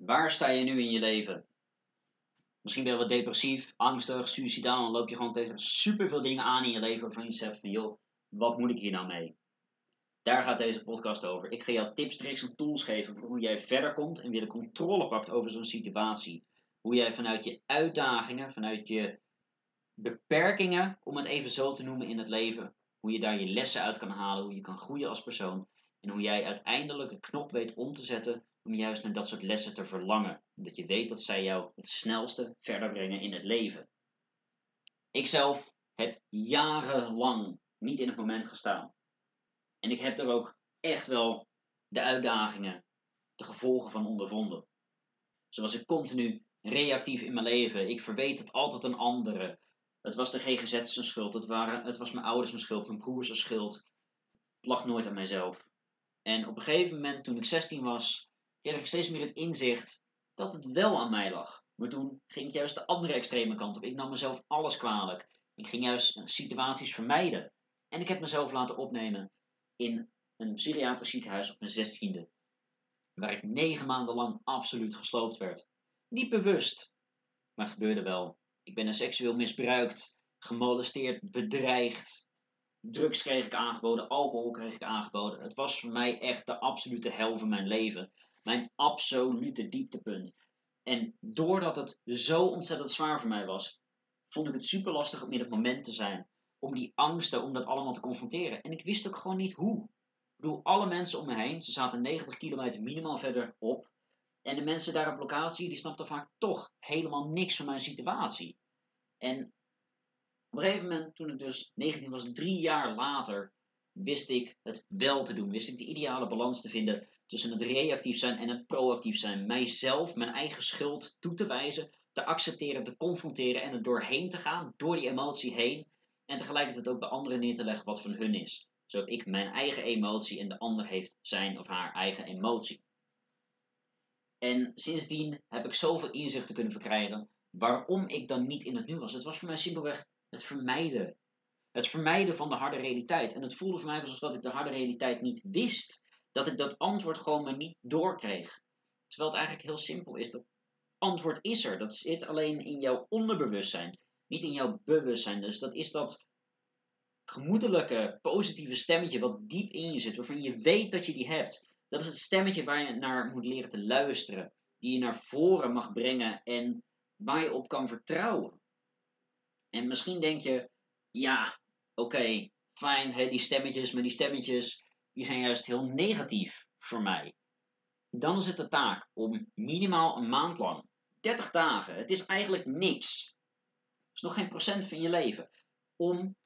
Waar sta je nu in je leven? Misschien ben je wat depressief, angstig, suicidaal. Dan loop je gewoon tegen superveel dingen aan in je leven waarvan je zegt van joh, wat moet ik hier nou mee? Daar gaat deze podcast over. Ik ga jou tips, tricks en tools geven voor hoe jij verder komt en weer de controle pakt over zo'n situatie. Hoe jij vanuit je uitdagingen, vanuit je beperkingen, om het even zo te noemen in het leven, hoe je daar je lessen uit kan halen, hoe je kan groeien als persoon en hoe jij uiteindelijk een knop weet om te zetten om juist naar dat soort lessen te verlangen. Omdat je weet dat zij jou het snelste verder brengen in het leven. Ikzelf heb jarenlang niet in het moment gestaan. En ik heb er ook echt wel de uitdagingen, de gevolgen van ondervonden. Zoals ik continu reactief in mijn leven. Ik verweet het altijd een andere. Het was de GGZ zijn schuld. Het, waren, het was mijn ouders schuld. Mijn broers schuld. Het lag nooit aan mijzelf. En op een gegeven moment, toen ik 16 was, kreeg ik steeds meer het inzicht dat het wel aan mij lag. Maar toen ging ik juist de andere extreme kant op. Ik nam mezelf alles kwalijk. Ik ging juist situaties vermijden. En ik heb mezelf laten opnemen in een psychiatrisch ziekenhuis op mijn zestiende. Waar ik negen maanden lang absoluut gesloopt werd. Niet bewust, maar het gebeurde wel. Ik ben er seksueel misbruikt, gemolesteerd, bedreigd. Drugs kreeg ik aangeboden, alcohol kreeg ik aangeboden. Het was voor mij echt de absolute hel van mijn leven. Mijn absolute dieptepunt. En doordat het zo ontzettend zwaar voor mij was, vond ik het super lastig om in het moment te zijn. Om die angsten, om dat allemaal te confronteren. En ik wist ook gewoon niet hoe. Ik bedoel, alle mensen om me heen, ze zaten 90 kilometer minimaal verder op. En de mensen daar op locatie, die snapten vaak toch helemaal niks van mijn situatie. En op een gegeven moment, toen ik dus 19 was, drie jaar later, wist ik het wel te doen. Wist ik de ideale balans te vinden tussen het reactief zijn en het proactief zijn. Mijzelf, mijn eigen schuld toe te wijzen, te accepteren, te confronteren en er doorheen te gaan, door die emotie heen. En tegelijkertijd ook bij anderen neer te leggen wat van hun is. Zo heb ik mijn eigen emotie en de ander heeft zijn of haar eigen emotie. En sindsdien heb ik zoveel inzichten kunnen verkrijgen waarom ik dan niet in het nu was. Het was voor mij simpelweg het vermijden. Het vermijden van de harde realiteit. En het voelde voor mij alsof dat ik de harde realiteit niet wist. Dat ik dat antwoord gewoon maar niet doorkreeg. Terwijl het eigenlijk heel simpel is. Dat antwoord is er. Dat zit alleen in jouw onderbewustzijn. Niet in jouw bewustzijn. Dus dat is dat gemoedelijke, positieve stemmetje wat diep in je zit. Waarvan je weet dat je die hebt. Dat is het stemmetje waar je naar moet leren te luisteren. Die je naar voren mag brengen en waar je op kan vertrouwen. En misschien denk je, ja, oké, fijn, hè, die stemmetjes, maar die stemmetjes die zijn juist heel negatief voor mij. Dan is het de taak om minimaal een maand lang, 30 dagen, het is eigenlijk niks. Het is nog geen procent van je leven. Om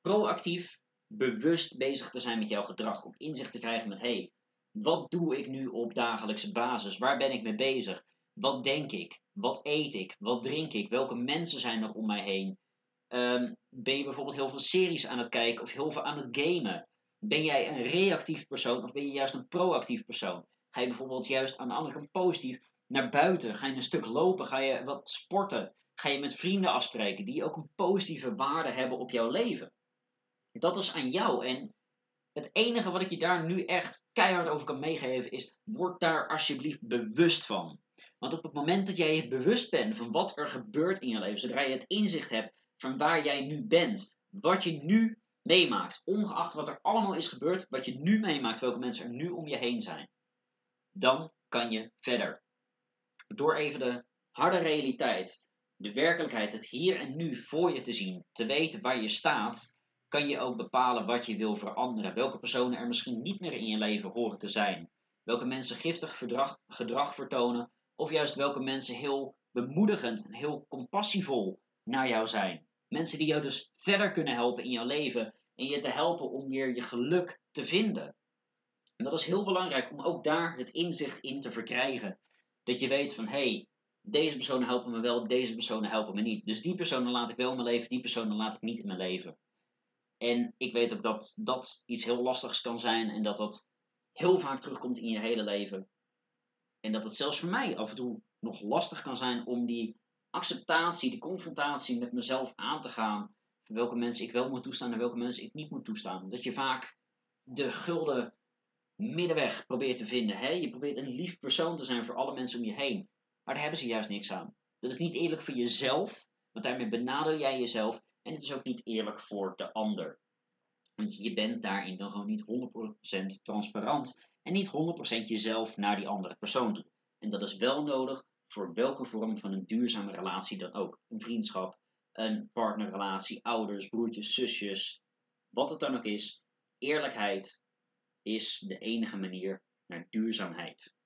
proactief, bewust bezig te zijn met jouw gedrag. Om inzicht te krijgen met, hé, hey, wat doe ik nu op dagelijkse basis? Waar ben ik mee bezig? Wat denk ik? Wat eet ik? Wat drink ik? Welke mensen zijn er om mij heen? Um, ben je bijvoorbeeld heel veel series aan het kijken of heel veel aan het gamen? Ben jij een reactief persoon of ben je juist een proactief persoon? Ga je bijvoorbeeld juist aan de andere kant positief naar buiten? Ga je een stuk lopen? Ga je wat sporten? Ga je met vrienden afspreken die ook een positieve waarde hebben op jouw leven? Dat is aan jou. En het enige wat ik je daar nu echt keihard over kan meegeven is: word daar alsjeblieft bewust van. Want op het moment dat jij je bewust bent van wat er gebeurt in je leven, zodra je het inzicht hebt van waar jij nu bent, wat je nu meemaakt, ongeacht wat er allemaal is gebeurd, wat je nu meemaakt, welke mensen er nu om je heen zijn, dan kan je verder. Door even de harde realiteit, de werkelijkheid, het hier en nu voor je te zien, te weten waar je staat, kan je ook bepalen wat je wil veranderen. Welke personen er misschien niet meer in je leven horen te zijn. Welke mensen giftig gedrag, vertonen, of juist welke mensen heel bemoedigend en heel compassievol naar jou zijn. Mensen die jou dus verder kunnen helpen in jouw leven en je te helpen om weer je geluk te vinden. En dat is heel belangrijk om ook daar het inzicht in te verkrijgen. Dat je weet van hé, hey, deze personen helpen me wel, deze personen helpen me niet. Dus die personen laat ik wel in mijn leven, die personen laat ik niet in mijn leven. En ik weet ook dat dat iets heel lastigs kan zijn en dat dat heel vaak terugkomt in je hele leven. En dat het zelfs voor mij af en toe nog lastig kan zijn om die acceptatie, de confrontatie met mezelf aan te gaan. Welke mensen ik wel moet toestaan en welke mensen ik niet moet toestaan. Dat je vaak de gulden middenweg probeert te vinden. Hè? Je probeert een lief persoon te zijn voor alle mensen om je heen. Maar daar hebben ze juist niks aan. Dat is niet eerlijk voor jezelf, want daarmee benadeel jij jezelf. En het is ook niet eerlijk voor de ander. Want je bent daarin dan gewoon niet 100% transparant en niet 100% jezelf naar die andere persoon toe. En dat is wel nodig voor welke vorm van een duurzame relatie dan ook. Een vriendschap, een partnerrelatie, ouders, broertjes, zusjes, wat het dan ook is. Eerlijkheid is de enige manier naar duurzaamheid.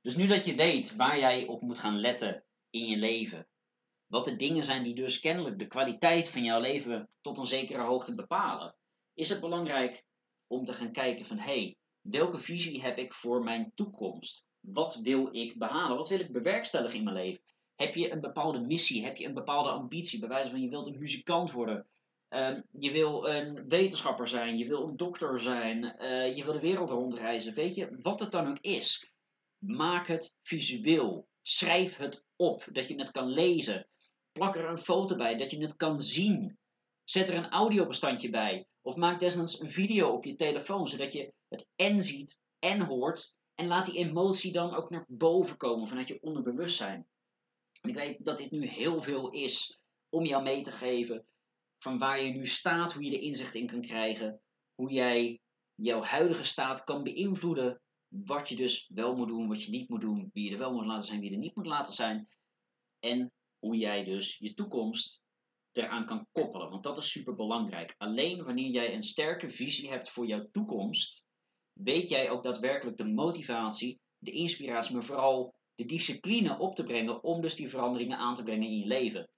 Dus nu dat je weet waar jij op moet gaan letten in je leven, wat de dingen zijn die dus kennelijk de kwaliteit van jouw leven tot een zekere hoogte bepalen, is het belangrijk om te gaan kijken van hé, hey, welke visie heb ik voor mijn toekomst? Wat wil ik behalen? Wat wil ik bewerkstelligen in mijn leven? Heb je een bepaalde missie? Heb je een bepaalde ambitie? Bij wijze van je wilt een muzikant worden. Um, je wil een wetenschapper zijn. Je wil een dokter zijn. Uh, je wil de wereld rondreizen. Weet je, wat het dan ook is. Maak het visueel. Schrijf het op, dat je het kan lezen. Plak er een foto bij, dat je het kan zien. Zet er een audiobestandje bij. Of maak desnoods een video op je telefoon, zodat je het en ziet en hoort. En laat die emotie dan ook naar boven komen vanuit je onderbewustzijn. Ik weet dat dit nu heel veel is om jou mee te geven van waar je nu staat, hoe je er inzicht in kan krijgen, hoe jij jouw huidige staat kan beïnvloeden, wat je dus wel moet doen, wat je niet moet doen, wie je er wel moet laten zijn, wie je er niet moet laten zijn. En hoe jij dus je toekomst eraan kan koppelen. Want dat is super belangrijk. Alleen wanneer jij een sterke visie hebt voor jouw toekomst, weet jij ook daadwerkelijk de motivatie, de inspiratie, maar vooral de discipline op te brengen om dus die veranderingen aan te brengen in je leven.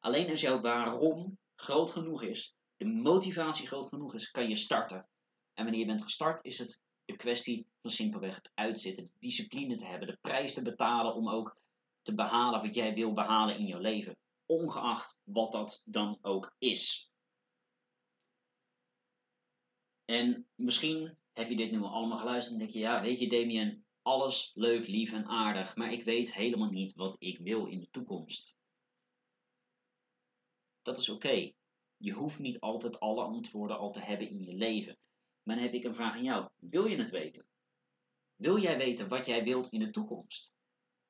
Alleen als jouw waarom groot genoeg is, de motivatie groot genoeg is, kan je starten. En wanneer je bent gestart, is het de kwestie van simpelweg het uitzitten, de discipline te hebben, de prijs te betalen om ook te behalen wat jij wil behalen in je leven. Ongeacht wat dat dan ook is. En misschien heb je dit nu al allemaal geluisterd en denk je, ja, weet je Damien, alles leuk, lief en aardig, maar ik weet helemaal niet wat ik wil in de toekomst. Dat is oké. Je hoeft niet altijd alle antwoorden al te hebben in je leven. Maar dan heb ik een vraag aan jou. Wil je het weten? Wil jij weten wat jij wilt in de toekomst?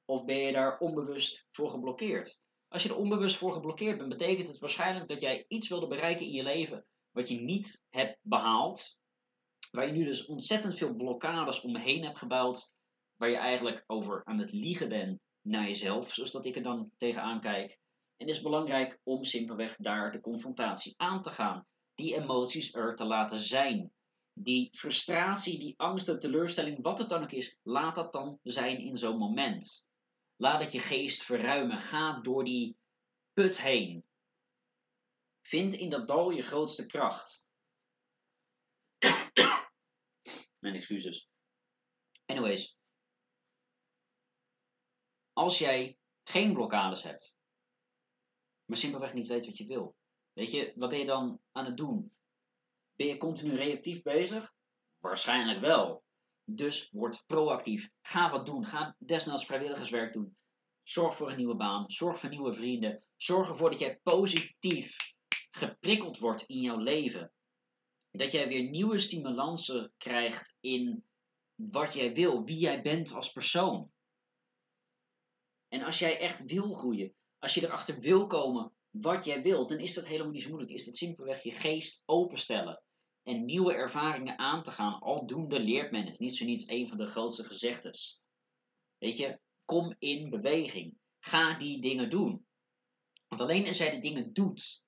Of ben je daar onbewust voor geblokkeerd? Als je er onbewust voor geblokkeerd bent, betekent het waarschijnlijk dat jij iets wilde bereiken in je leven wat je niet hebt behaald. Waar je nu dus ontzettend veel blokkades omheen hebt gebouwd. Waar je eigenlijk over aan het liegen bent naar jezelf, zoals dat ik er dan tegenaan kijk. En het is belangrijk om simpelweg daar de confrontatie aan te gaan. Die emoties er te laten zijn. Die frustratie, die angst, de teleurstelling, wat het dan ook is, laat dat dan zijn in zo'n moment. Laat het je geest verruimen. Ga door die put heen. Vind in dat dal je grootste kracht. Mijn excuses. Anyways. Als jij geen blokkades hebt, maar simpelweg niet weet wat je wil, weet je, wat ben je dan aan het doen? Ben je continu reactief bezig? Waarschijnlijk wel. Dus word proactief. Ga wat doen. Ga desnoods vrijwilligerswerk doen. Zorg voor een nieuwe baan. Zorg voor nieuwe vrienden. Zorg ervoor dat jij positief geprikkeld wordt in jouw leven. Dat jij weer nieuwe stimulansen krijgt in wat jij wil, wie jij bent als persoon. En als jij echt wil groeien, als je erachter wil komen wat jij wilt, dan is dat helemaal niet zo moeilijk. Is dat simpelweg je geest openstellen en nieuwe ervaringen aan te gaan. Aldoende leert men het. Niet zo niets een van de grootste gezegdes. Weet je, kom in beweging. Ga die dingen doen. Want alleen als jij die dingen doet,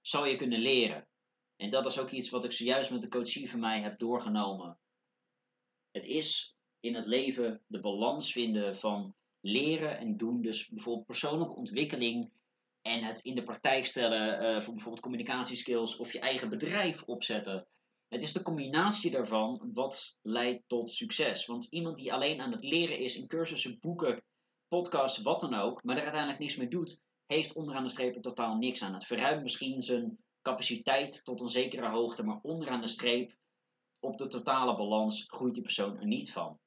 zal je kunnen leren. En dat is ook iets wat ik zojuist met de coachie van mij heb doorgenomen. Het is in het leven de balans vinden van leren en doen. Dus bijvoorbeeld persoonlijke ontwikkeling en het in de praktijk stellen uh, voor bijvoorbeeld communicatieskills of je eigen bedrijf opzetten. Het is de combinatie daarvan wat leidt tot succes. Want iemand die alleen aan het leren is in cursussen, boeken, podcasts, wat dan ook, maar er uiteindelijk niets mee doet, heeft onderaan de streep totaal niks aan. Het verruimt misschien zijn capaciteit tot een zekere hoogte, maar onderaan de streep, op de totale balans, groeit die persoon er niet van.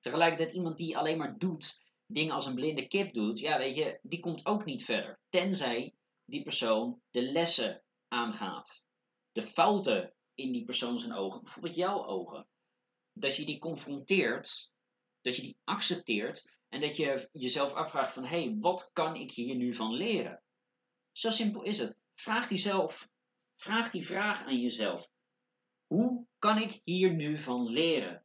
Tegelijkertijd iemand die alleen maar doet, dingen als een blinde kip doet, ja weet je, die komt ook niet verder. Tenzij die persoon de lessen aangaat. De fouten in die persoon zijn ogen, bijvoorbeeld jouw ogen. Dat je die confronteert, dat je die accepteert en dat je jezelf afvraagt van hé, hey, wat kan ik hier nu van leren? Zo simpel is het. Vraag die zelf. Vraag die vraag aan jezelf. Hoe kan ik hier nu van leren?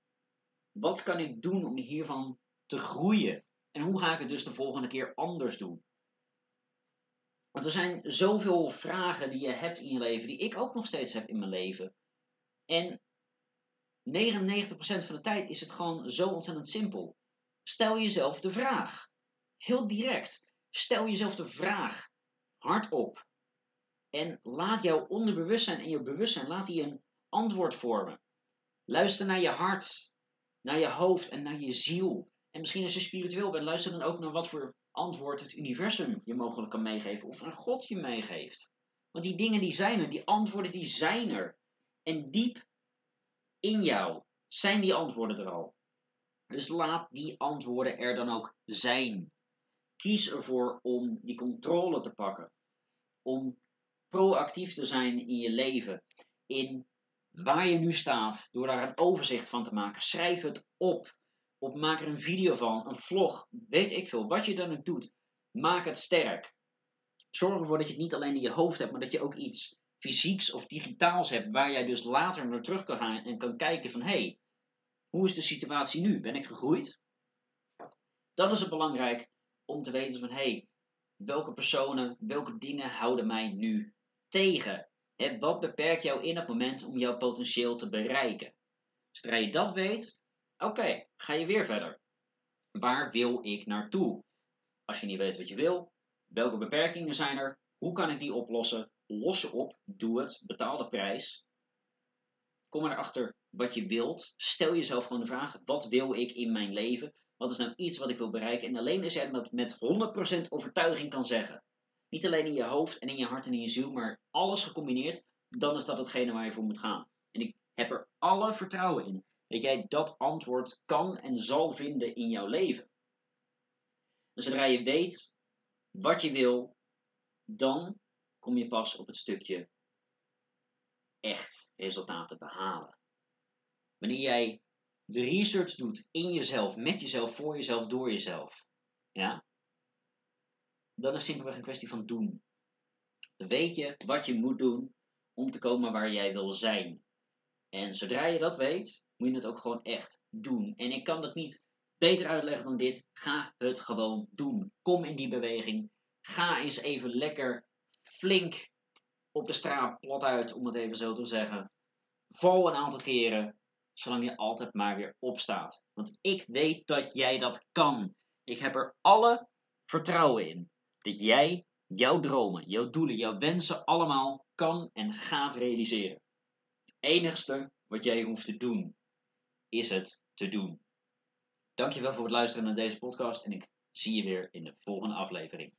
Wat kan ik doen om hiervan te groeien? En hoe ga ik het dus de volgende keer anders doen? Want er zijn zoveel vragen die je hebt in je leven, die ik ook nog steeds heb in mijn leven. En 99% van de tijd is het gewoon zo ontzettend simpel. Stel jezelf de vraag. Heel direct. Stel jezelf de vraag. Hardop. En laat jouw onderbewustzijn en je bewustzijn, laat die een antwoord vormen. Luister naar je hart, naar je hoofd en naar je ziel. En misschien als je spiritueel bent, luister dan ook naar wat voor antwoord het universum je mogelijk kan meegeven. Of een God je meegeeft. Want die dingen die zijn er, die antwoorden die zijn er. En diep in jou zijn die antwoorden er al. Dus laat die antwoorden er dan ook zijn. Kies ervoor om die controle te pakken. Om proactief te zijn in je leven. In waar je nu staat. Door daar een overzicht van te maken. Schrijf het op. Of maak er een video van. Een vlog. Weet ik veel. Wat je dan ook doet. Maak het sterk. Zorg ervoor dat je het niet alleen in je hoofd hebt. Maar dat je ook iets fysieks of digitaals hebt. Waar jij dus later naar terug kan gaan. En kan kijken van. Hé. Hey, hoe is de situatie nu? Ben ik gegroeid? Dan is het belangrijk om te weten van hé, hey, welke personen, welke dingen houden mij nu tegen? He, wat beperkt jou in het moment om jouw potentieel te bereiken? Zodra je dat weet, oké, ga je weer verder. Waar wil ik naartoe? Als je niet weet wat je wil, welke beperkingen zijn er? Hoe kan ik die oplossen? Los ze op, doe het, betaal de prijs. Kom erachter wat je wilt. Stel jezelf gewoon de vraag: wat wil ik in mijn leven? Wat is nou iets wat ik wil bereiken? En alleen als jij dat met 100% overtuiging kan zeggen. Niet alleen in je hoofd en in je hart en in je ziel, maar alles gecombineerd, dan is dat hetgene waar je voor moet gaan. En ik heb er alle vertrouwen in dat jij dat antwoord kan en zal vinden in jouw leven. En zodra je weet wat je wil, dan kom je pas op het stukje echt resultaten behalen. Wanneer jij de research doet in jezelf, met jezelf, voor jezelf, door jezelf, ja, dan is het simpelweg een kwestie van doen. Dan weet je wat je moet doen om te komen waar jij wil zijn. En zodra je dat weet, moet je het ook gewoon echt doen. En ik kan dat niet beter uitleggen dan dit. Ga het gewoon doen. Kom in die beweging. Ga eens even lekker flink op de straat plat uit, om het even zo te zeggen. Val een aantal keren, zolang je altijd maar weer opstaat. Want ik weet dat jij dat kan. Ik heb er alle vertrouwen in dat jij jouw dromen, jouw doelen, jouw wensen allemaal kan en gaat realiseren. Het enigste wat jij hoeft te doen, is het te doen. Dankjewel voor het luisteren naar deze podcast en ik zie je weer in de volgende aflevering.